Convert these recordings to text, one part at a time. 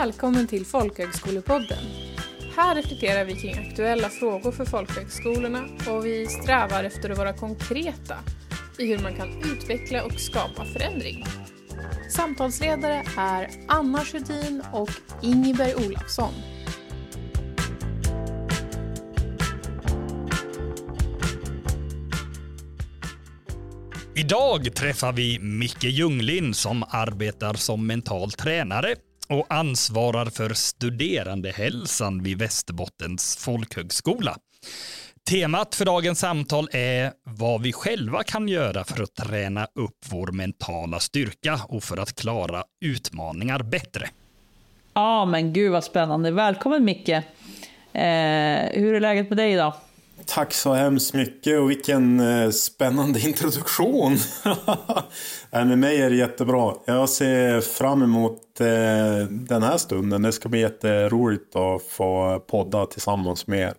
Välkommen till Folkhögskolepodden. Här reflekterar vi kring aktuella frågor för folkhögskolorna och vi strävar efter att vara konkreta i hur man kan utveckla och skapa förändring. Samtalsledare är Anna Sjödin och Ingeberg Olafsson. Idag träffar vi Micke Ljunglin som arbetar som mental tränare och ansvarar för studerandehälsan vid Västerbottens folkhögskola. Temat för dagens samtal är vad vi själva kan göra för att träna upp vår mentala styrka och för att klara utmaningar bättre. Ja, men gud vad spännande. Välkommen Micke. Eh, hur är läget med dig idag? Tack så hemskt mycket och vilken eh, spännande introduktion. Nej, med mig är det jättebra. Jag ser fram emot eh, den här stunden. Det ska bli jätteroligt att få podda tillsammans med er.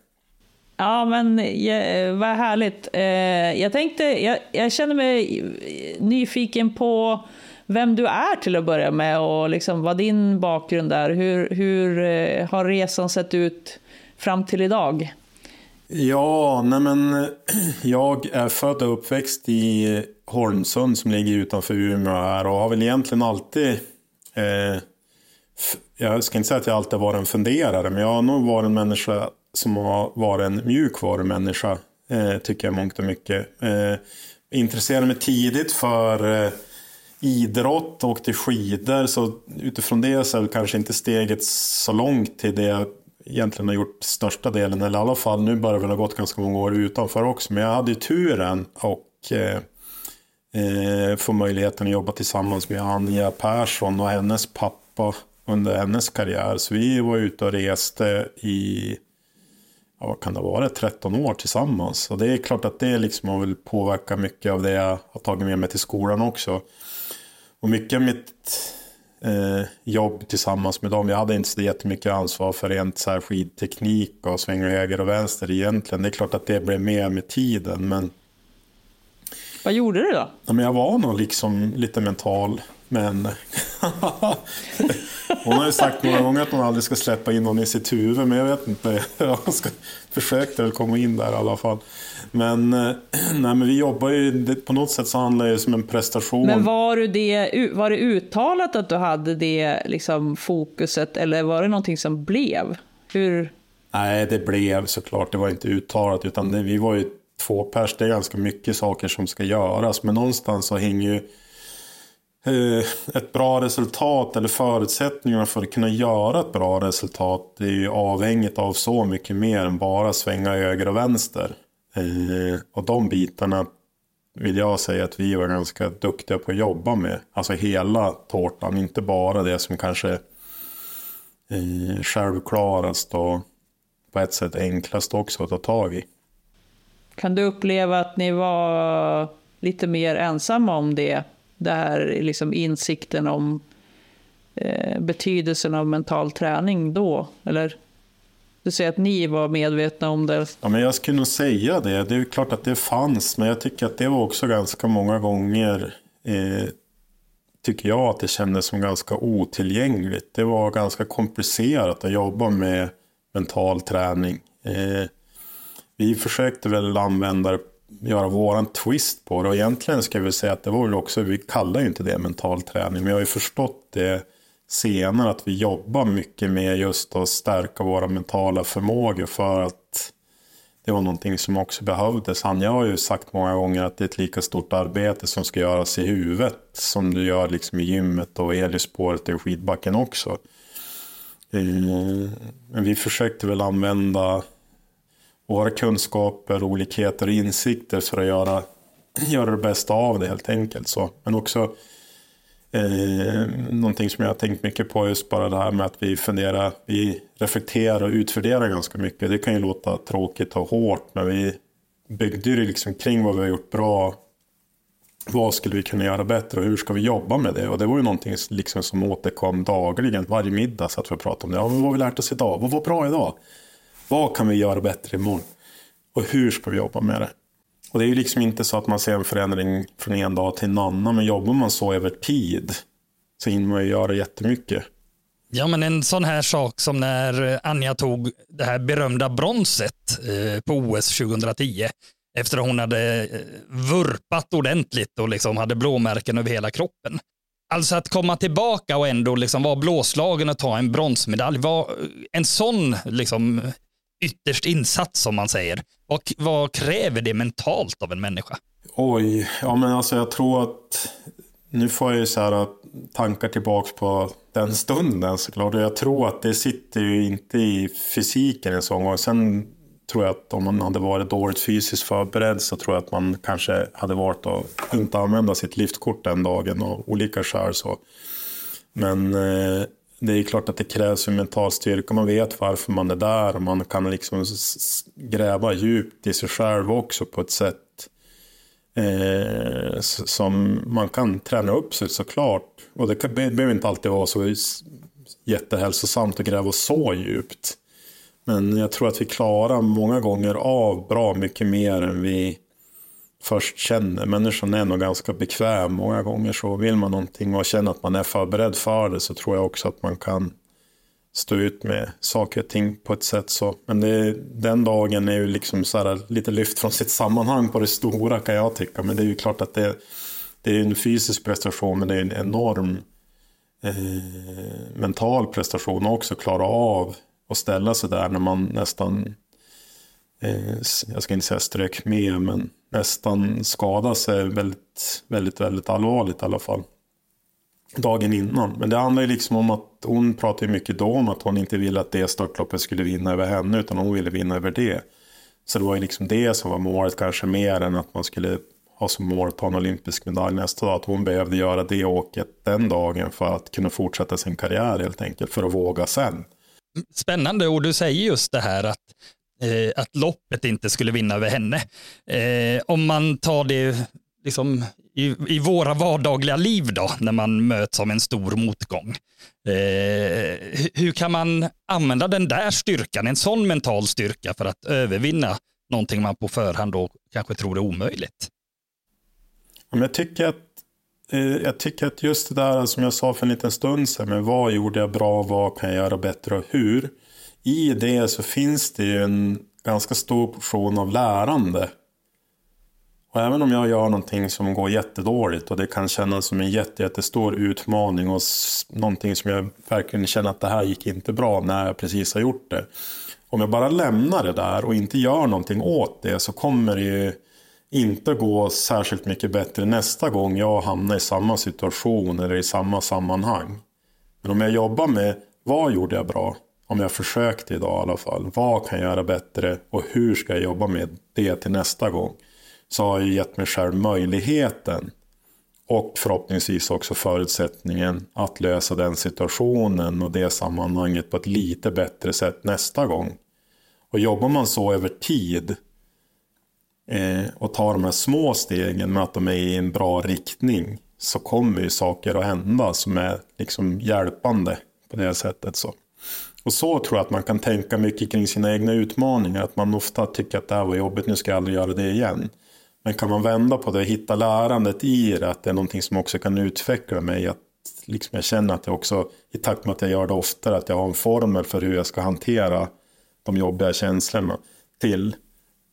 Ja, men ja, vad härligt. Eh, jag tänkte, jag, jag känner mig nyfiken på vem du är till att börja med och liksom vad din bakgrund är. Hur, hur har resan sett ut fram till idag? Ja, nej men jag är född och uppväxt i Holmsund som ligger utanför Umeå här och har väl egentligen alltid eh, jag ska inte säga att jag alltid varit en funderare, men jag har nog varit en människa som har varit en mjukvarumänniska, eh, tycker jag mångt och mycket. Eh, intresserade mig tidigt för eh, idrott, åkte skidor, så utifrån det så är väl kanske inte steget så långt till det jag egentligen har gjort största delen, eller i alla fall nu börjar det väl ha gått ganska många år utanför också. Men jag hade ju turen och eh, eh, få möjligheten att jobba tillsammans med Anja Persson och hennes pappa under hennes karriär. Så vi var ute och reste i, ja, vad kan det vara, 13 år tillsammans. Och det är klart att det liksom har väl påverkat mycket av det jag har tagit med mig till skolan också. Och mycket av mitt eh, jobb tillsammans med dem. Jag hade inte så jättemycket ansvar för rent så här skidteknik och svänga höger och vänster egentligen. Det är klart att det blev mer med tiden. Men... Vad gjorde du då? Ja, men jag var nog liksom lite mental. Men hon har ju sagt några gånger att hon aldrig ska släppa in någon i sitt huvud. Men jag vet inte. Jag ska, försökte väl komma in där i alla fall. Men, eh, nej, men vi jobbar ju, på något sätt så handlar det som en prestation. Men var, du det, var det uttalat att du hade det liksom, fokuset eller var det någonting som blev? Hur? Nej, det blev såklart. Det var inte uttalat utan det, vi var ju två pers. Det är ganska mycket saker som ska göras. Men någonstans så hänger ju Eh, ett bra resultat eller förutsättningarna för att kunna göra ett bra resultat det är ju avhängigt av så mycket mer än bara svänga höger och vänster. Eh, och de bitarna vill jag säga att vi var ganska duktiga på att jobba med. Alltså hela tårtan, inte bara det som kanske är självklarast och på ett sätt enklast också att ta tag i. Kan du uppleva att ni var lite mer ensamma om det? Där liksom insikten om eh, betydelsen av mental träning då? Eller du säger att ni var medvetna om det. Ja, men jag skulle nog säga det. Det är klart att det fanns, men jag tycker att det var också ganska många gånger eh, tycker jag att det kändes som ganska otillgängligt. Det var ganska komplicerat att jobba med mental träning. Eh, vi försökte väl använda det göra våran twist på det och egentligen ska vi säga att det var väl också, vi kallar ju inte det mental träning, men jag har ju förstått det senare att vi jobbar mycket med just att stärka våra mentala förmågor för att det var någonting som också behövdes. Han, jag har ju sagt många gånger att det är ett lika stort arbete som ska göras i huvudet som du gör liksom i gymmet och elspåret i skidbacken också. Eh, men vi försökte väl använda våra kunskaper, olikheter och insikter för att göra, göra det bästa av det helt enkelt. Så. Men också Eh, någonting som jag har tänkt mycket på just bara det här med att vi funderar, vi reflekterar och utvärderar ganska mycket. Det kan ju låta tråkigt och hårt men vi byggde ju liksom kring vad vi har gjort bra. Vad skulle vi kunna göra bättre och hur ska vi jobba med det? Och det var ju någonting liksom som återkom dagligen. Varje middag satt vi och pratade om det. Ja, vad har vi lärt oss idag? Vad var bra idag? Vad kan vi göra bättre imorgon? Och hur ska vi jobba med det? Och det är ju liksom inte så att man ser en förändring från en dag till en annan. Men jobbar man så över tid så hinner man ju göra jättemycket. Ja, men en sån här sak som när Anja tog det här berömda bronset eh, på OS 2010 efter att hon hade eh, vurpat ordentligt och liksom hade blåmärken över hela kroppen. Alltså att komma tillbaka och ändå liksom vara blåslagen och ta en bronsmedalj var eh, en sån liksom ytterst insats som man säger. Vad, vad kräver det mentalt av en människa? Oj, ja men alltså jag tror att nu får jag ju så här äh, tankar tillbaks på den stunden såklart. Och jag tror att det sitter ju inte i fysiken en sån gång. Sen tror jag att om man hade varit dåligt fysiskt förberedd så tror jag att man kanske hade varit att inte använda sitt liftkort den dagen och olika skäl så. Men eh, det är klart att det krävs en mental styrka. Man vet varför man är där och man kan liksom gräva djupt i sig själv också på ett sätt eh, som man kan träna upp sig såklart. Och det behöver inte alltid vara så jättehälsosamt att gräva så djupt. Men jag tror att vi klarar många gånger av bra mycket mer än vi först känner. Människan är nog ganska bekväm. Många gånger så vill man någonting och känner att man är förberedd för det så tror jag också att man kan stå ut med saker och ting på ett sätt så. Men det, den dagen är ju liksom så här, lite lyft från sitt sammanhang på det stora kan jag tycka. Men det är ju klart att det, det är en fysisk prestation men det är en enorm eh, mental prestation också. Klara av att ställa sig där när man nästan, Eh, jag ska inte säga strök med, men nästan skadade sig väldigt, väldigt, väldigt allvarligt i alla fall. Dagen innan. Men det handlar ju liksom om att hon pratade mycket då om att hon inte ville att det störtloppet skulle vinna över henne, utan hon ville vinna över det. Så det var ju liksom det som var målet kanske mer än att man skulle ha som mål att ta en olympisk medalj nästa dag. Att hon behövde göra det åket den dagen för att kunna fortsätta sin karriär helt enkelt. För att våga sen. Spännande och du säger just det här att, eh, att loppet inte skulle vinna över henne. Eh, om man tar det liksom i, i våra vardagliga liv då, när man möts av en stor motgång. Eh, hur kan man använda den där styrkan, en sån mental styrka för att övervinna någonting man på förhand då kanske tror är omöjligt? Jag tycker att eh, jag tycker att just det där som jag sa för en liten stund sedan, men vad gjorde jag bra, vad kan jag göra bättre och hur? I det så finns det ju en ganska stor portion av lärande. Och även om jag gör någonting som går jättedåligt och det kan kännas som en jätte, jättestor utmaning och någonting som jag verkligen känner att det här gick inte bra när jag precis har gjort det. Om jag bara lämnar det där och inte gör någonting åt det så kommer det ju inte gå särskilt mycket bättre nästa gång jag hamnar i samma situation eller i samma sammanhang. Men om jag jobbar med vad gjorde jag bra? Om jag försökte idag i alla fall. Vad kan jag göra bättre och hur ska jag jobba med det till nästa gång? Så har jag gett mig själv möjligheten och förhoppningsvis också förutsättningen att lösa den situationen och det sammanhanget på ett lite bättre sätt nästa gång. Och jobbar man så över tid eh, och tar de här små stegen med att de är i en bra riktning så kommer ju saker att hända som är liksom hjälpande på det sättet. Så. Och så tror jag att man kan tänka mycket kring sina egna utmaningar. Att man ofta tycker att det här var jobbigt, nu ska jag aldrig göra det igen. Men kan man vända på det och hitta lärandet i det, att det är någonting som också kan utveckla mig. Att liksom jag känner att jag också, i takt med att jag gör det oftare, att jag har en formel för hur jag ska hantera de jobbiga känslorna till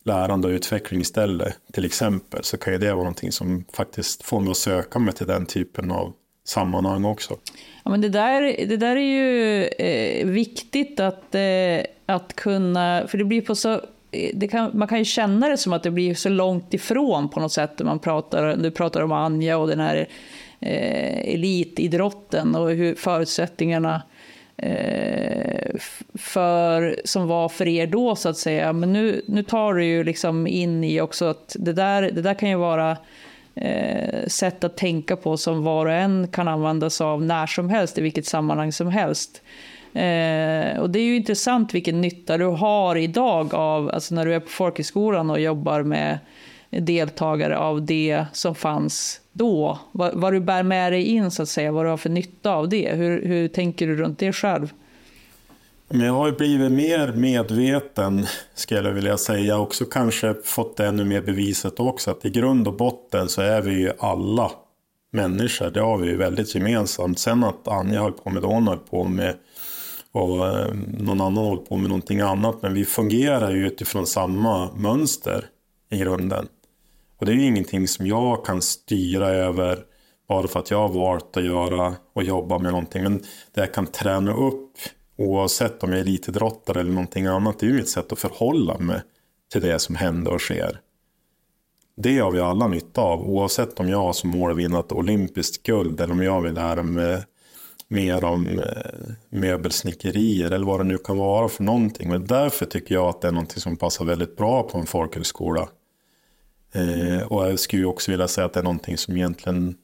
lärande och utveckling istället, till exempel, så kan ju det vara någonting som faktiskt får mig att söka mig till den typen av sammanhang också. Ja, men det, där, det där är ju eh, viktigt att, eh, att kunna, för det blir på så eh, kan, man kan ju känna det som att det blir så långt ifrån på något sätt. Man pratar, du pratar om Anja och den här eh, elitidrotten och hur förutsättningarna Eh, för, som var för er då, så att säga. Men nu, nu tar du ju liksom in i också att det där, det där kan ju vara eh, Eh, sätt att tänka på som var och en kan användas av när som helst, i vilket sammanhang som helst. Eh, och det är ju intressant vilken nytta du har idag av, alltså när du är på folkhögskolan och jobbar med deltagare av det som fanns då? Vad, vad, du bär med dig in, så att säga, vad du har för nytta av det? Hur, hur tänker du runt det själv? Men jag har ju blivit mer medveten, skulle jag vilja säga. Också kanske fått det ännu mer beviset också. Att i grund och botten så är vi ju alla människor. Det har vi ju väldigt gemensamt. Sen att Anja höll på med det hon höll på med och eh, någon annan håller på med någonting annat. Men vi fungerar ju utifrån samma mönster i grunden. Och det är ju ingenting som jag kan styra över bara för att jag har valt att göra och jobba med någonting. Men det jag kan träna upp oavsett om jag är elitidrottare eller någonting annat. Det är ju mitt sätt att förhålla mig till det som händer och sker. Det har vi alla nytta av oavsett om jag har som mål att vinna ett olympiskt guld eller om jag vill lära mig mer om eh, möbelsnickerier eller vad det nu kan vara för någonting. Men därför tycker jag att det är någonting som passar väldigt bra på en folkhögskola. Eh, och jag skulle också vilja säga att det är någonting som egentligen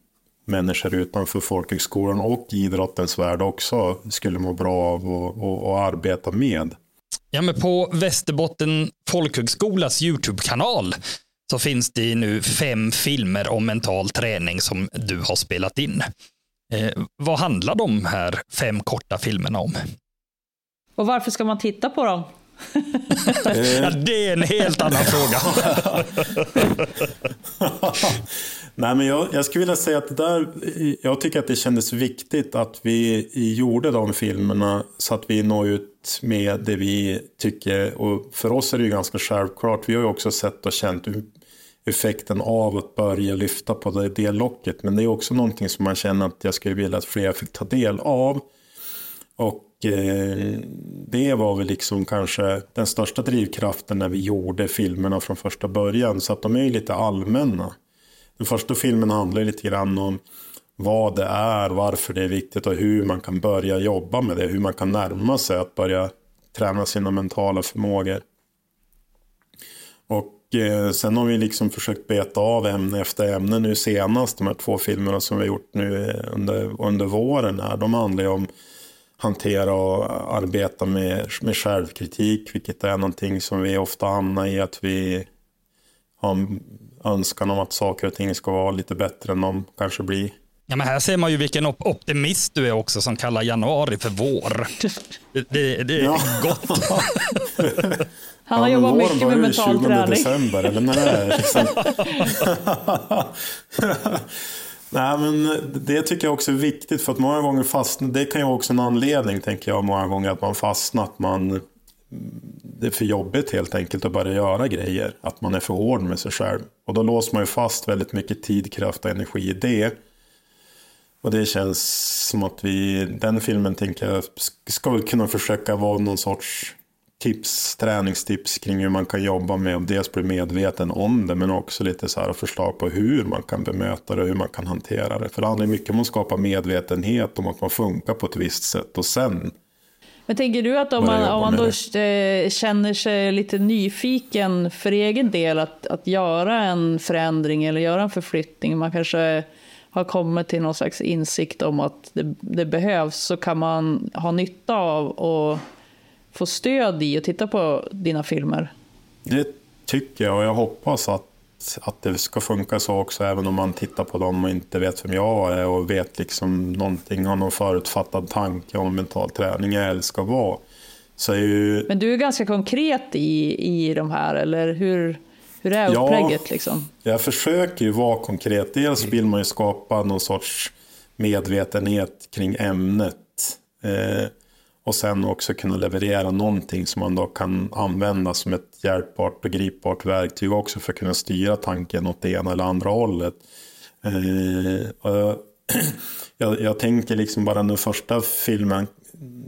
människor utanför folkhögskolan och idrottens värld också skulle må bra av att arbeta med. Ja, men på Västerbotten folkhögskolas YouTube-kanal så finns det nu fem filmer om mental träning som du har spelat in. Eh, vad handlar de här fem korta filmerna om? Och varför ska man titta på dem? ja, det är en helt annan fråga. Nej, men jag, jag skulle vilja säga att det där, jag tycker att det kändes viktigt att vi gjorde de filmerna så att vi når ut med det vi tycker. Och för oss är det ju ganska självklart. Vi har ju också sett och känt effekten av att börja lyfta på det, det locket. Men det är också någonting som man känner att jag skulle vilja att fler fick ta del av. Och eh, det var väl liksom kanske den största drivkraften när vi gjorde filmerna från första början. Så att de är ju lite allmänna. Den första filmen handlar lite grann om vad det är, varför det är viktigt och hur man kan börja jobba med det. Hur man kan närma sig att börja träna sina mentala förmågor. Och eh, sen har vi liksom försökt beta av ämne efter ämne nu senast. De här två filmerna som vi har gjort nu eh, under, under våren. Här, de handlar ju om hantera och arbeta med, med självkritik. Vilket är någonting som vi ofta hamnar i. Att vi en önskan om att saker och ting ska vara lite bättre än de kanske blir. Ja, men här ser man ju vilken optimist du är också som kallar januari för vår. Det, det, det är ja. gott. Han har ja, jobbat mycket med mental träning. december, eller när det är liksom. Nej, men det tycker jag också är viktigt för att många gånger fastnar, det kan ju också en anledning tänker jag många gånger att man fastnar, att man det är för jobbigt helt enkelt att börja göra grejer. Att man är för hård med sig själv. Och då låser man ju fast väldigt mycket tid, kraft och energi i det. Och det känns som att vi, den filmen tänker jag ska väl kunna försöka vara någon sorts tips, träningstips kring hur man kan jobba med att dels bli medveten om det men också lite så här förslag på hur man kan bemöta det och hur man kan hantera det. För det handlar mycket om att skapa medvetenhet om att man funkar på ett visst sätt och sen men tänker du att om man, om man då det? känner sig lite nyfiken för egen del att, att göra en förändring eller göra en förflyttning, man kanske har kommit till någon slags insikt om att det, det behövs, så kan man ha nytta av att få stöd i och titta på dina filmer? Det tycker jag och jag hoppas att att det ska funka så också även om man tittar på dem och inte vet vem jag är och vet liksom någonting, har någon förutfattad tanke om mental träning eller ska vara. Så ju... Men du är ganska konkret i, i de här, eller hur, hur är upplägget? Ja, liksom? jag försöker ju vara konkret. Dels vill man ju skapa någon sorts medvetenhet kring ämnet. Eh, och sen också kunna leverera någonting som man då kan använda som ett hjälpbart och gripbart verktyg också för att kunna styra tanken åt det ena eller andra hållet. Eh, jag, jag, tänker liksom bara den första filmen,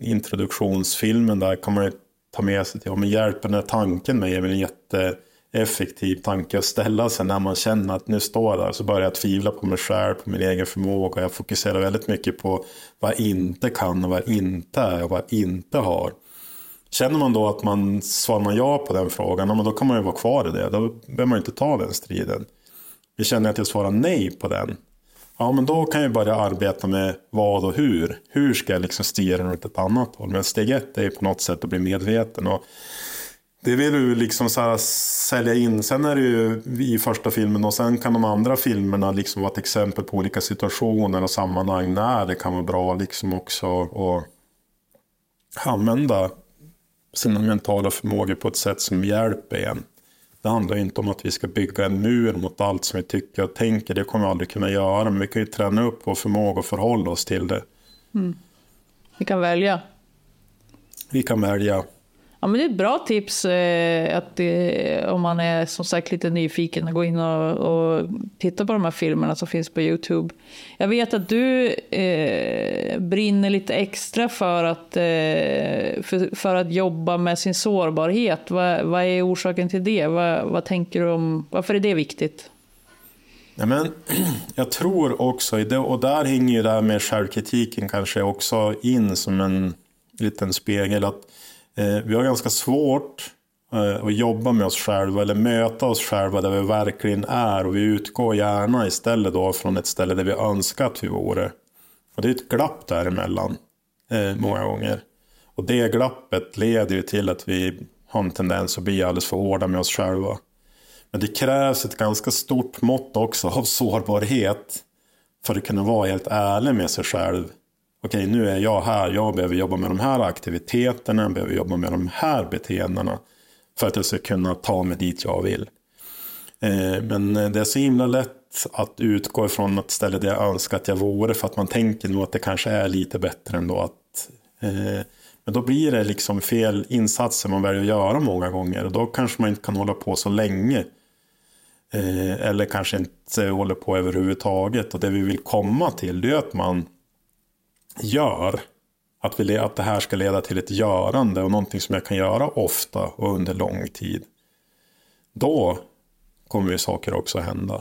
introduktionsfilmen där kan man ta med sig till, ja men hjälper den här tanken mig är väl en jätte effektiv tanke att ställa sig när man känner att nu står jag där så börjar jag tvivla på mig själv, på min egen förmåga. Jag fokuserar väldigt mycket på vad jag inte kan och vad jag inte är och vad jag inte har. Känner man då att man svarar ja på den frågan, då kan man ju vara kvar i det. Då behöver man inte ta den striden. Vi känner att jag svarar nej på den. Ja, men då kan jag börja arbeta med vad och hur. Hur ska jag liksom styra den åt ett annat håll? Men steg ett är på något sätt att bli medveten. Och det vill du liksom så sälja in. Sen är det ju i första filmen och sen kan de andra filmerna liksom vara ett exempel på olika situationer och sammanhang när det kan vara bra liksom också att använda sina mentala förmågor på ett sätt som hjälper en. Det handlar inte om att vi ska bygga en mur mot allt som vi tycker och tänker. Det kommer vi aldrig kunna göra. Men vi kan ju träna upp vår förmåga och förhålla oss till det. Mm. Vi kan välja. vi kan välja. Ja, men det är ett bra tips eh, att det, om man är som sagt lite nyfiken att gå in och, och, titta på de här filmerna som finns på Youtube. Jag vet att du eh, brinner lite extra för att, eh, för, för, att jobba med sin sårbarhet. Vad, vad är orsaken till det? Va, vad tänker du om, varför är det viktigt? Ja, men, jag tror också, och där hänger ju det här med självkritiken kanske också in som en liten spegel. att eh, Eh, vi har ganska svårt eh, att jobba med oss själva eller möta oss själva där vi verkligen är. Och vi utgår gärna istället då från ett ställe där vi önskar att vi vore. Och det är ett glapp däremellan eh, många gånger. Och det glappet leder ju till att vi har en tendens att bli alldeles för hårda med oss själva. Men det krävs ett ganska stort mått också av sårbarhet för att kunna vara helt ärlig med sig själv. Okej, nu är jag här, jag behöver jobba med de här aktiviteterna, jag behöver jobba med de här beteendena för att jag ska kunna ta mig dit jag vill. Eh, men det är så himla lätt att utgå ifrån att ställa det jag önskar att jag vore för att man tänker nog att det kanske är lite bättre ändå. Att, eh, men då blir det liksom fel insatser man väljer att göra många gånger och då kanske man inte kan hålla på så länge. Eh, eller kanske inte håller på överhuvudtaget. Och det vi vill komma till det är att man gör. Att, vi, att det här ska leda till ett görande och någonting som jag kan göra ofta och under lång tid. Då kommer ju saker också hända.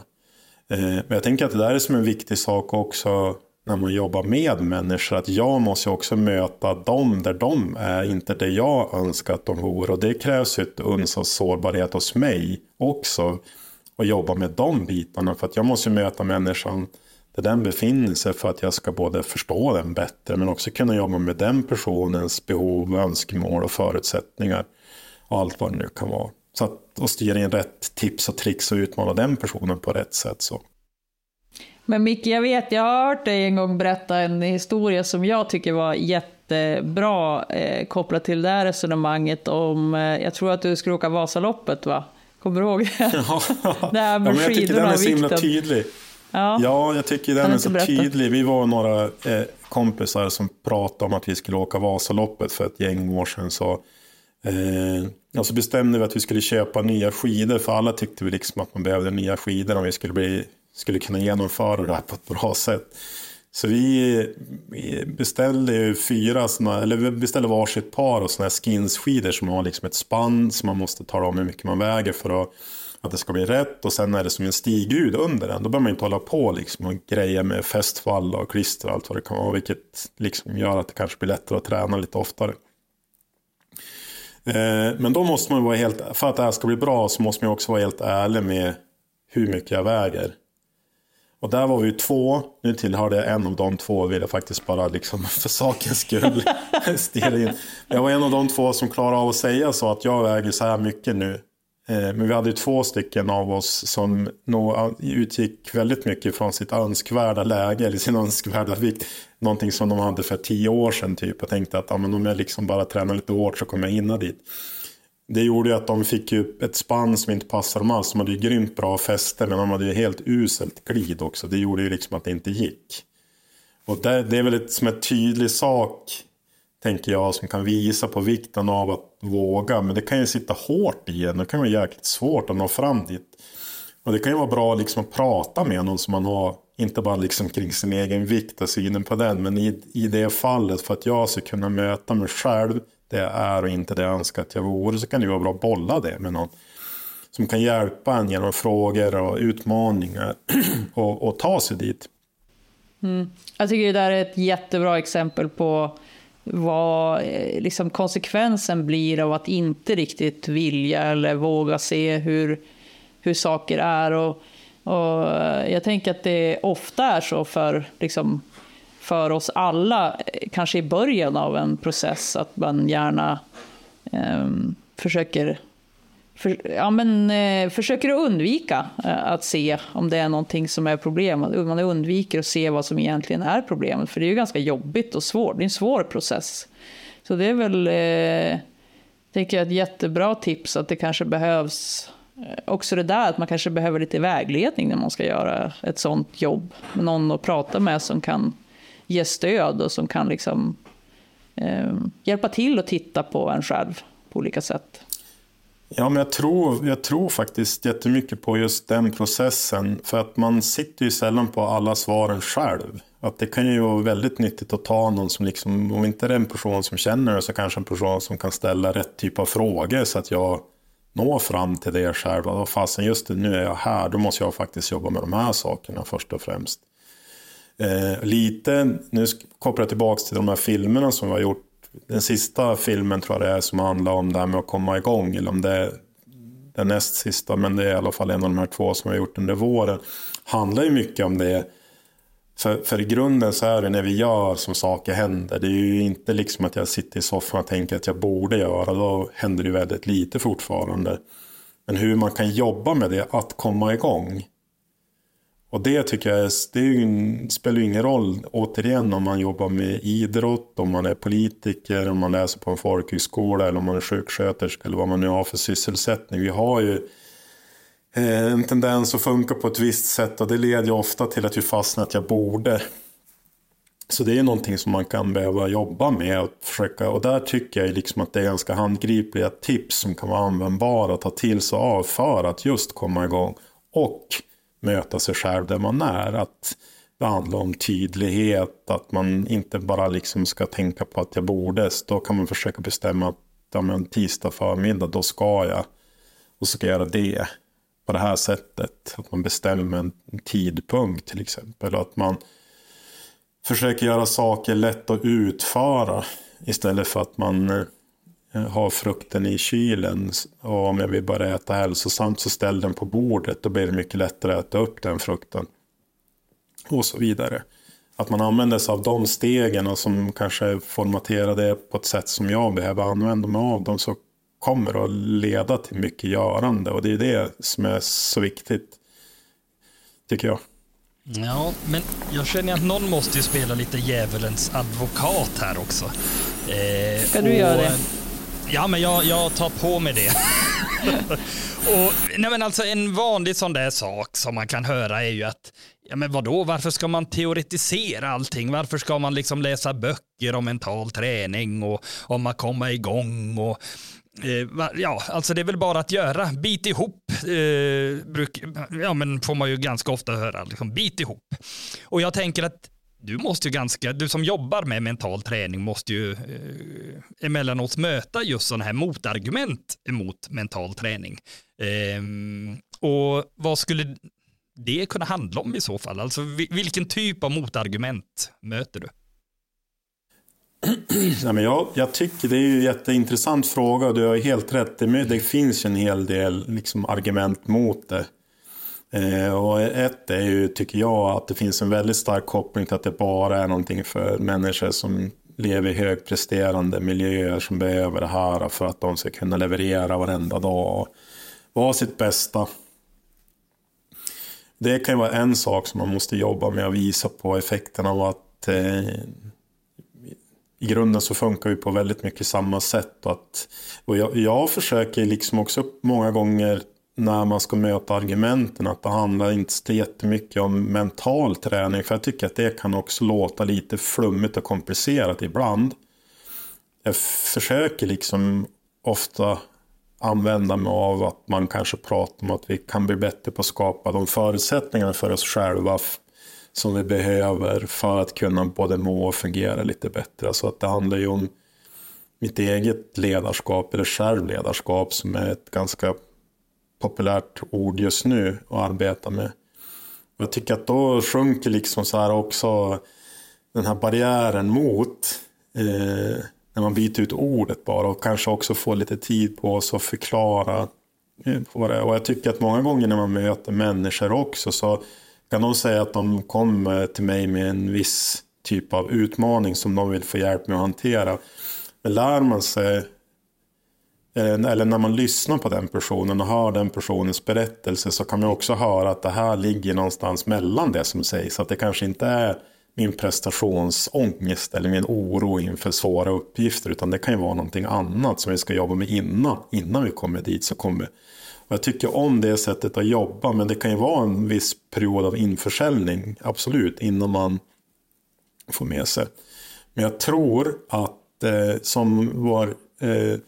Eh, men jag tänker att det där är som en viktig sak också när man jobbar med människor. Att jag måste också möta dem där de är, inte där jag önskar att de vore. Och det krävs ju ett uns av sårbarhet hos mig också och jobba med de bitarna. För att jag måste möta människan där den befinner sig för att jag ska både förstå den bättre men också kunna jobba med den personens behov, önskemål och förutsättningar. Och allt vad det nu kan vara. Så att, och styra in rätt tips och tricks och utmana den personen på rätt sätt. Så. Men Micke, jag vet, jag har hört dig en gång berätta en historia som jag tycker var jättebra eh, kopplat till det här resonemanget om, eh, jag tror att du skulle åka Vasaloppet va? Kommer du ihåg? Ja, det här med ja, men jag tycker den är så himla tydlig. Ja, ja jag tycker den är så berätta? tydlig. Vi var några eh, kompisar som pratade om att vi skulle åka Vasaloppet för ett gäng år sedan. Så, eh, och så bestämde vi att vi skulle köpa nya skidor. För alla tyckte vi liksom att man behövde nya skidor om vi skulle, bli, skulle kunna genomföra det här på ett bra sätt. Så vi beställde fyra såna, eller vi beställde varsitt par och såna här skinsskidor som har liksom ett spann som man måste tala om hur mycket man väger för att, att det ska bli rätt. Och sen är det som en stigud under den. Då behöver man inte hålla på liksom och greja med fästfall och klister och allt vad det kan vara. Vilket liksom gör att det kanske blir lättare att träna lite oftare. Eh, men då måste man vara helt, för att det här ska bli bra så måste man också vara helt ärlig med hur mycket jag väger. Och där var vi ju två. Nu tillhörde jag en av de två vill jag faktiskt bara liksom för sakens skull stela in. Jag var en av de två som klarade av att säga så att jag väger så här mycket nu. Eh, men vi hade två stycken av oss som nog utgick väldigt mycket från sitt önskvärda läge eller sin önskvärda vikt. Någonting som de hade för tio år sedan typ. och tänkte att ja, men om jag liksom bara tränar lite hårt så kommer jag hinna dit. Det gjorde ju att de fick ju ett spann som inte passade dem alls. De hade ju grymt bra fäste men de hade ju helt uselt glid också. Det gjorde ju liksom att det inte gick. Och det, det är väl ett, som en tydlig sak, tänker jag, som kan visa på vikten av att våga. Men det kan ju sitta hårt i en. Det kan vara jäkligt svårt att nå fram dit. Och det kan ju vara bra liksom att prata med någon som man har, inte bara liksom kring sin egen vikt och synen på den. Men i, i det fallet för att jag ska kunna möta mig själv det jag är och inte det jag önskar att jag vore så kan det vara bra att bolla det med någon som kan hjälpa en genom frågor och utmaningar och, och ta sig dit. Mm. Jag tycker det där är ett jättebra exempel på vad eh, liksom konsekvensen blir av att inte riktigt vilja eller våga se hur, hur saker är. Och, och eh, jag tänker att det ofta är så för liksom, för oss alla, eh, kanske i början av en process, att man gärna eh, försöker för, ja, men, eh, försöker undvika eh, att se om det är någonting som är problemet. Man undviker att se vad som egentligen är problemet, för det är ju ganska jobbigt och svårt. Det är en svår process. Så det är väl, eh, tänker jag, ett jättebra tips att det kanske behövs eh, Också det där att man kanske behöver lite vägledning när man ska göra ett sånt jobb. Någon att prata med som kan ge stöd och som kan liksom eh, hjälpa till att titta på en själv på olika sätt. Ja, men jag tror, jag tror faktiskt jättemycket på just den processen. För att man sitter ju sällan på alla svaren själv. Att det kan ju vara väldigt nyttigt att ta någon som, liksom, om inte det är en person som känner det, så kanske en person som kan ställa rätt typ av frågor så att jag når fram till det själv. Vad fasen, just det, nu är jag här, då måste jag faktiskt jobba med de här sakerna först och främst. Eh, lite, nu kopplar jag tillbaka till de här filmerna som vi har gjort. Den sista filmen tror jag det är som handlar om det här med att komma igång. Eller om det är den näst sista, men det är i alla fall en av de här två som vi har gjort under våren. Handlar ju mycket om det. För, för i grunden så är det när vi gör som saker händer. Det är ju inte liksom att jag sitter i soffan och tänker att jag borde göra. Då händer det ju väldigt lite fortfarande. Men hur man kan jobba med det, att komma igång. Och det tycker jag det ju, spelar ju ingen roll, återigen, om man jobbar med idrott, om man är politiker, om man läser på en folkhögskola eller om man är sjuksköterska eller vad man nu har för sysselsättning. Vi har ju eh, en tendens att funka på ett visst sätt och det leder ju ofta till att vi fastnar att jag borde. Så det är någonting som man kan behöva jobba med och försöka. Och där tycker jag liksom att det är ganska handgripliga tips som kan vara användbara att ta till sig av för att just komma igång. Och möta sig själv där man är. Att det handlar om tydlighet, att man inte bara liksom ska tänka på att jag borde. Då kan man försöka bestämma att ja, men tisdag förmiddag, då ska jag. Och så ska jag göra det på det här sättet. Att man bestämmer en tidpunkt till exempel. Och att man försöker göra saker lätt att utföra. Istället för att man har frukten i kylen. Och om jag vill bara äta hälsosamt så ställ den på bordet. Då blir det mycket lättare att äta upp den frukten. Och så vidare. Att man använder sig av de stegen och som kanske formaterar det på ett sätt som jag behöver använda mig av dem. Så kommer att leda till mycket görande. Och det är det som är så viktigt. Tycker jag. Ja, men jag känner att någon måste ju spela lite djävulens advokat här också. Eh, Ska du och, göra det? Ja, men jag, jag tar på mig det. och, nej men alltså en vanlig sån där sak som man kan höra är ju att Ja men vadå, varför ska man teoretisera allting? Varför ska man liksom läsa böcker om mental träning och om att komma igång och Eh, ja, alltså det är väl bara att göra. Bit ihop, eh, bruk, ja men får man ju ganska ofta höra, liksom, bit ihop. Och jag tänker att du måste ju ganska, du som jobbar med mental träning måste ju eh, emellanåt möta just sådana här motargument mot mental träning. Eh, och vad skulle det kunna handla om i så fall? Alltså vilken typ av motargument möter du? Nej, men jag, jag tycker det är en jätteintressant fråga och du har helt rätt. Det, det finns en hel del liksom, argument mot det. Eh, och ett är ju, tycker jag, att det finns en väldigt stark koppling till att det bara är någonting för människor som lever i högpresterande miljöer som behöver det här för att de ska kunna leverera varenda dag och vara sitt bästa. Det kan ju vara en sak som man måste jobba med och visa på effekten av att eh, i grunden så funkar vi på väldigt mycket samma sätt. Och, att, och jag, jag försöker liksom också många gånger när man ska möta argumenten att det handlar inte så jättemycket om mental träning. För jag tycker att det kan också låta lite flummigt och komplicerat ibland. Jag försöker liksom ofta använda mig av att man kanske pratar om att vi kan bli bättre på att skapa de förutsättningarna för oss själva som vi behöver för att kunna både må och fungera lite bättre. Så att det handlar ju om mitt eget ledarskap eller självledarskap som är ett ganska populärt ord just nu att arbeta med. Jag tycker att då sjunker liksom så här också den här barriären mot eh, när man byter ut ordet bara och kanske också får lite tid på sig att förklara eh, vad det är. Och jag tycker att många gånger när man möter människor också så kan de säga att de kommer till mig med en viss typ av utmaning som de vill få hjälp med att hantera. Men lär man sig, Eh, eller när man lyssnar på den personen och hör den personens berättelse så kan man också höra att det här ligger någonstans mellan det som sägs. Att det kanske inte är min prestationsångest eller min oro inför svåra uppgifter utan det kan ju vara någonting annat som vi ska jobba med innan, innan vi kommer dit. Så kommer jag tycker om det sättet att jobba, men det kan ju vara en viss period av införsäljning, absolut, innan man får med sig. Men jag tror att eh, som var... eh,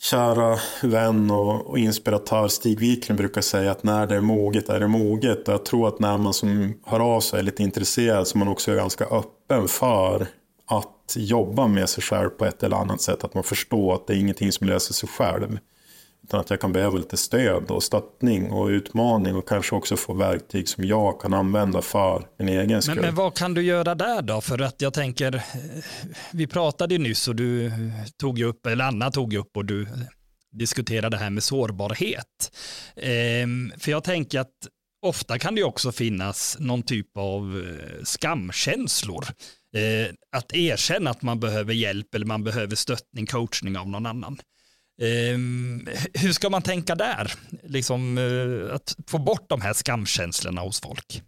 kära vän och, och, inspiratör Stig Wiklund brukar säga att när det är moget är det moget. Och jag tror att när man som hör av sig är lite intresserad så är man också ganska öppen för att jobba med sig själv på ett eller annat sätt. Att man förstår att det är ingenting som löser sig själv. Utan att jag kan behöva lite stöd och stöttning och utmaning och kanske också få verktyg som jag kan använda för min egen skull. Men, men vad kan du göra där då? För att jag tänker, eh, vi pratade nyss och du tog upp, eller Anna tog upp och du diskuterade det här med sårbarhet. Ehm, för jag tänker att ofta kan det också finnas någon typ av eh, skamkänslor. Eh, att erkänna att man behöver hjälp eller man behöver stöttning, coachning av någon annan. Ehm, hur ska man tänka där? Liksom, eh, att få bort de här skamkänslorna hos folk.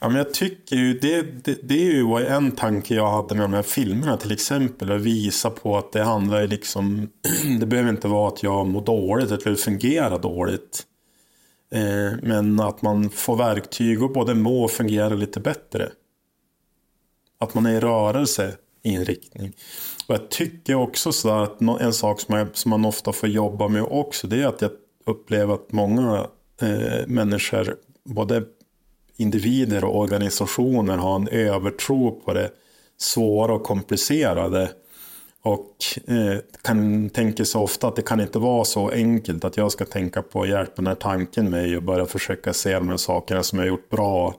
Ja, men jag tycker ju, det, det, det är ju en tanke jag hade med de här filmerna till exempel. Att visa på att det handlar liksom, det behöver inte vara att jag mår dåligt eller fungerar dåligt. Eh, men att man får verktyg och både må och fungera lite bättre. Att man är i rörelse inriktning. Och jag tycker också så att en sak som, jag, som man ofta får jobba med också det är att jag upplever att många eh, människor, både individer och organisationer har en övertro på det svåra och komplicerade. Och eh, kan tänka sig ofta att det kan inte vara så enkelt att jag ska tänka på att hjälpa den här tanken mig och börja försöka se de här sakerna som jag har gjort bra.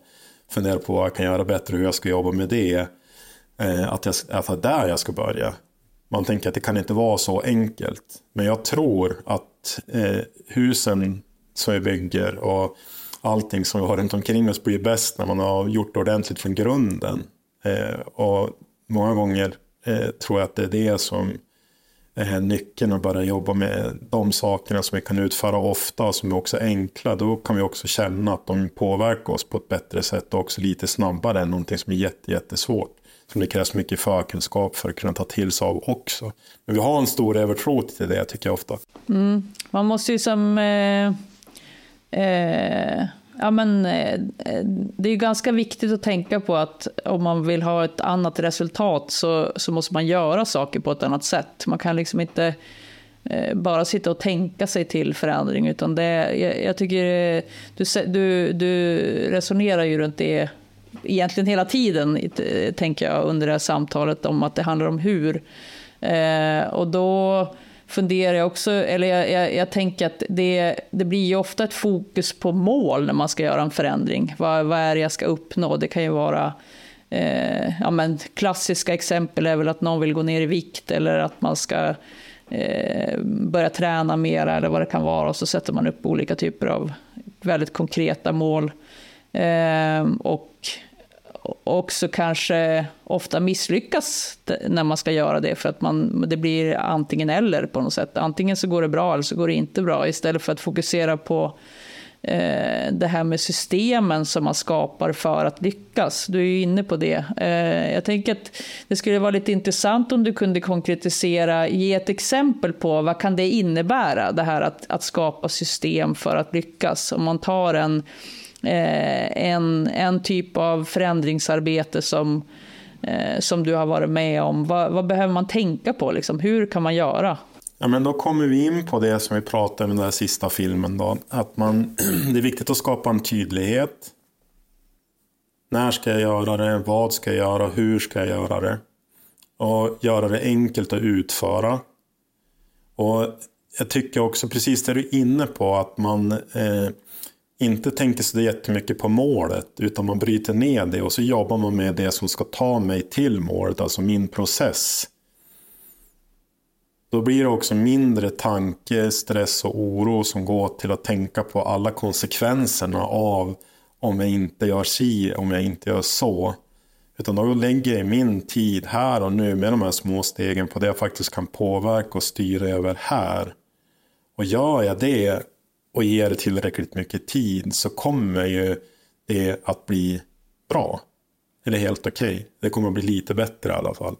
Fundera på vad jag kan göra bättre, hur jag ska jobba med det. Eh, att, jag, att det är där jag ska börja. Man tänker att det kan inte vara så enkelt. Men jag tror att eh, husen som vi bygger och allting som vi har runt omkring oss blir bäst när man har gjort det ordentligt från grunden. Eh, och många gånger eh, tror jag att det är det som är nyckeln att börja jobba med de sakerna som vi kan utföra ofta och som är också enkla. Då kan vi också känna att de påverkar oss på ett bättre sätt och också lite snabbare än någonting som är jättesvårt som det krävs mycket förkunskap för att kunna ta till sig av också. Men vi har en stor övertro till det tycker jag ofta. Mm. Man måste ju som... Eh, eh, ja, men, eh, det är ju ganska viktigt att tänka på att om man vill ha ett annat resultat så, så måste man göra saker på ett annat sätt. Man kan liksom inte eh, bara sitta och tänka sig till förändring. Utan det, jag, jag tycker eh, du, du, du resonerar ju runt det egentligen hela tiden, eh, tänker jag, under det här samtalet om att det handlar om hur. Eh, och då funderar jag också, eller jag, jag, jag, tänker att det, det blir ju ofta ett fokus på mål när man ska göra en förändring. Vad, vad är det jag ska uppnå? Det kan ju vara eh, ja, men klassiska exempel är väl att någon vill gå ner i vikt eller att man ska eh, börja träna mer eller vad det kan vara. Och så sätter man upp olika typer av väldigt konkreta mål. Eh, och också kanske ofta misslyckas när man ska göra det för att man, det blir antingen eller på något sätt. Antingen så går det bra eller så går det inte bra istället för att fokusera på eh, det här med systemen som man skapar för att lyckas. Du är ju inne på det. Eh, jag tänker att det skulle vara lite intressant om du kunde konkretisera, ge ett exempel på vad kan det innebära, det här att, att skapa system för att lyckas. Om man tar en Eh, en, en typ av förändringsarbete som, eh, som du har varit med om? Vad, vad behöver man tänka på? Liksom? Hur kan man göra? Ja, men då kommer vi in på det som vi pratade om i den här sista filmen. Då. Att man, det är viktigt att skapa en tydlighet. När ska jag göra det? Vad ska jag göra? Hur ska jag göra det? Och göra det enkelt att utföra. Och jag tycker också precis det du är inne på att man eh, inte tänker så jättemycket på målet utan man bryter ner det och så jobbar man med det som ska ta mig till målet, alltså min process. Då blir det också mindre tanke, stress och oro som går till att tänka på alla konsekvenserna av om jag inte gör si, om jag inte gör så. Utan då lägger jag min tid här och nu med de här små stegen på det jag faktiskt kan påverka och styra över här. Och gör jag det och ger tillräckligt mycket tid så kommer ju det att bli bra. Eller helt okej. Okay. Det kommer att bli lite bättre i alla fall.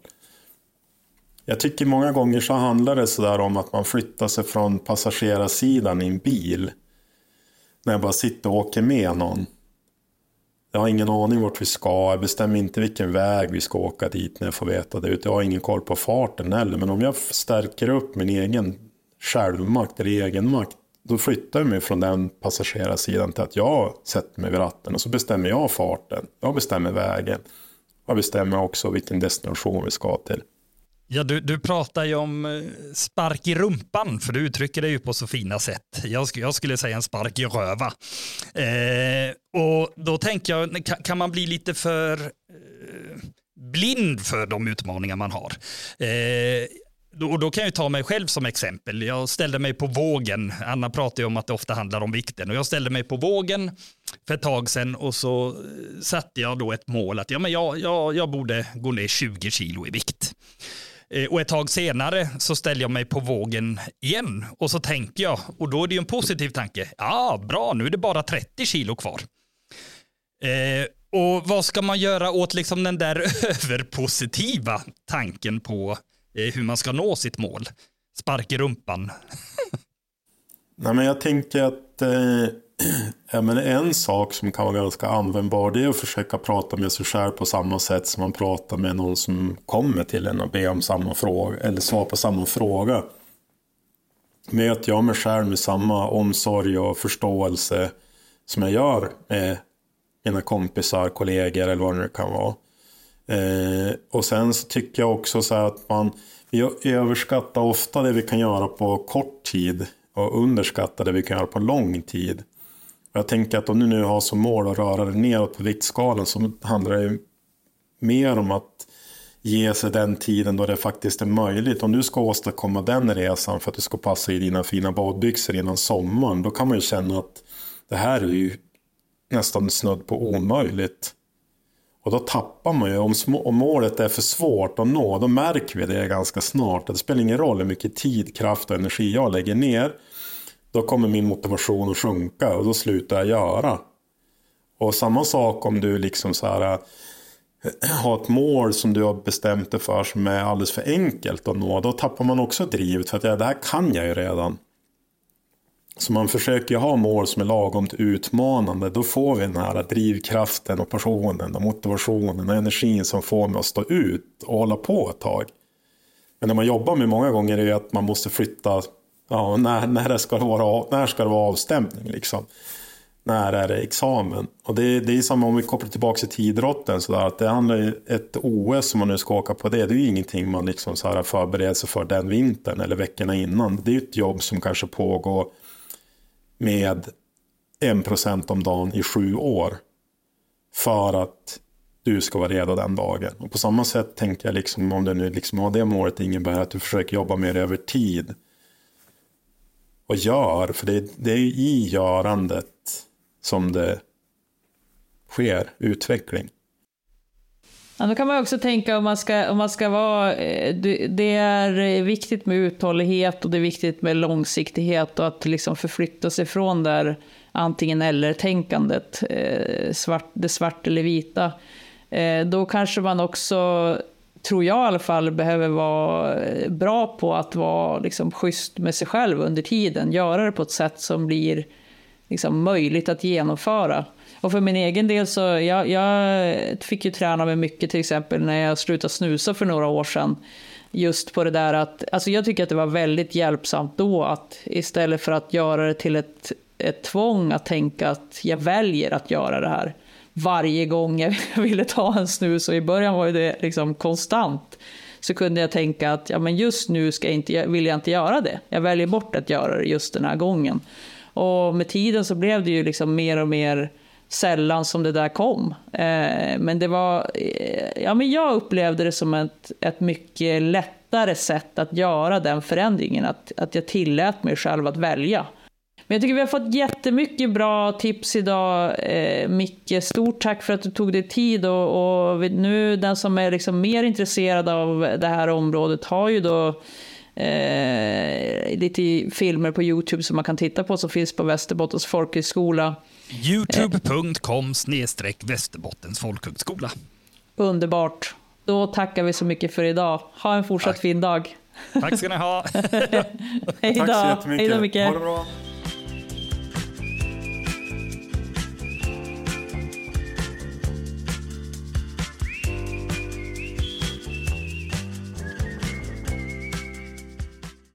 Jag tycker många gånger så handlar det sådär om att man flyttar sig från passagerarsidan i en bil. När jag bara sitter och åker med någon. Jag har ingen aning vart vi ska, jag bestämmer inte vilken väg vi ska åka dit när jag får veta det. Jag har ingen koll på farten heller, men om jag stärker upp min egen självmakt eller egenmakt, då flyttar jag mig från den passagerarsidan till att jag sätter mig vid ratten och så bestämmer jag farten. Jag bestämmer vägen. Jag bestämmer också vilken destination vi ska till. Ja, du, du pratar ju om eh, spark i rumpan, för du uttrycker det ju på så fina sätt. Jag, jag skulle säga en spark i röva. Eh, och då tänker jag, kan, kan man bli lite för eh, blind för de utmaningar man har? Eh, då, då kan jag ta mig själv som exempel. Jag ställde mig på vågen. Anna pratar ju om att det ofta handlar om vikten och jag ställde mig på vågen för ett tag sedan och så eh, satte jag då ett mål att ja, men jag, jag, jag borde gå ner 20 kilo i vikt. Eh, och ett tag senare så ställer jag mig på vågen igen och så tänker jag, och då är det ju en positiv tanke, ja bra, nu är det bara 30 kilo kvar. Eh, och vad ska man göra åt liksom den där överpositiva tanken på hur man ska nå sitt mål? Spark i rumpan. Nej, men jag tänker att eh, ja, men en sak som kan vara ganska användbar det är att försöka prata med sig själv på samma sätt som man pratar med någon som kommer till en och ber om samma fråga eller svar på samma fråga. Möter jag mig själv med samma omsorg och förståelse som jag gör med mina kompisar, kollegor eller vad det nu kan vara. Eh, och sen så tycker jag också så att man vi överskattar ofta det vi kan göra på kort tid och underskattar det vi kan göra på lång tid. Jag tänker att om du nu har som mål att röra dig neråt på viktskalan så handlar det mer om att ge sig den tiden då det faktiskt är möjligt. Om du ska åstadkomma den resan för att du ska passa i dina fina badbyxor innan sommaren, då kan man ju känna att det här är ju nästan snudd på omöjligt. Och då tappar man ju, om, om målet är för svårt att nå, då märker vi det ganska snart. Det spelar ingen roll hur mycket tid, kraft och energi jag lägger ner. Då kommer min motivation att sjunka och då slutar jag göra. Och samma sak om du liksom så här äh, har ett mål som du har bestämt dig för som är alldeles för enkelt att nå. Då tappar man också drivet för att ja, det här kan jag ju redan. Så man försöker ha mål som är lagom utmanande. Då får vi den här drivkraften och passionen och motivationen och energin som får mig att stå ut och hålla på ett tag. Men det man jobbar med många gånger är att man måste flytta Ja, när, när, ska det vara, när ska det vara avstämning liksom? När är det examen? Och det, det är samma om vi kopplar tillbaka till idrotten. Så där, att det handlar ju ett OS som man nu ska åka på det. Det är ju ingenting man liksom så här förbereder sig för den vintern eller veckorna innan. Det är ju ett jobb som kanske pågår med en procent om dagen i sju år. För att du ska vara redo den dagen. Och på samma sätt tänker jag liksom om det nu liksom har det målet innebär att du försöker jobba mer över tid och gör. För det, det är i görandet som det sker utveckling. Ja, då kan man också tänka om man ska, om man ska vara... Eh, det är eh, viktigt med uthållighet och det är viktigt med långsiktighet och att liksom förflytta sig från där antingen eller-tänkandet, eh, svart, det svart eller vita. Då kanske man också tror jag i alla fall, behöver vara bra på att vara liksom, schysst med sig själv under tiden. Göra det på ett sätt som blir liksom, möjligt att genomföra. Och för min egen del så, jag, jag fick ju träna mig mycket till exempel när jag slutade snusa för några år sedan. Just på det där att, alltså jag tycker att det var väldigt hjälpsamt då att istället för att göra det till ett, ett tvång att tänka att jag väljer att göra det här varje gång jag ville ta en snus och i början var det liksom konstant. Så kunde jag tänka att ja, men just nu ska jag inte, vill jag inte göra det. Jag väljer bort att göra det just den här gången. Och med tiden så blev det ju liksom mer och mer sällan som det där kom. Eh, men det var, eh, ja men jag upplevde det som ett, ett mycket lättare sätt att göra den förändringen. Att, att jag tillät mig själv att välja. Men jag tycker vi har fått jättemycket bra tips idag, eh, Micke. Stort tack för att du tog dig tid. Och, och nu den som är liksom mer intresserad av det här området har ju då eh, lite filmer på Youtube som man kan titta på som finns på Västerbottens folkhögskola. Youtube.com snedstreck Västerbottens folkhögskola. Underbart. Då tackar vi så mycket för idag. Ha en fortsatt Tack. fin dag. Tack ska ni ha. Hej då. Tack så jättemycket. Hej då, Micke. Ha det bra.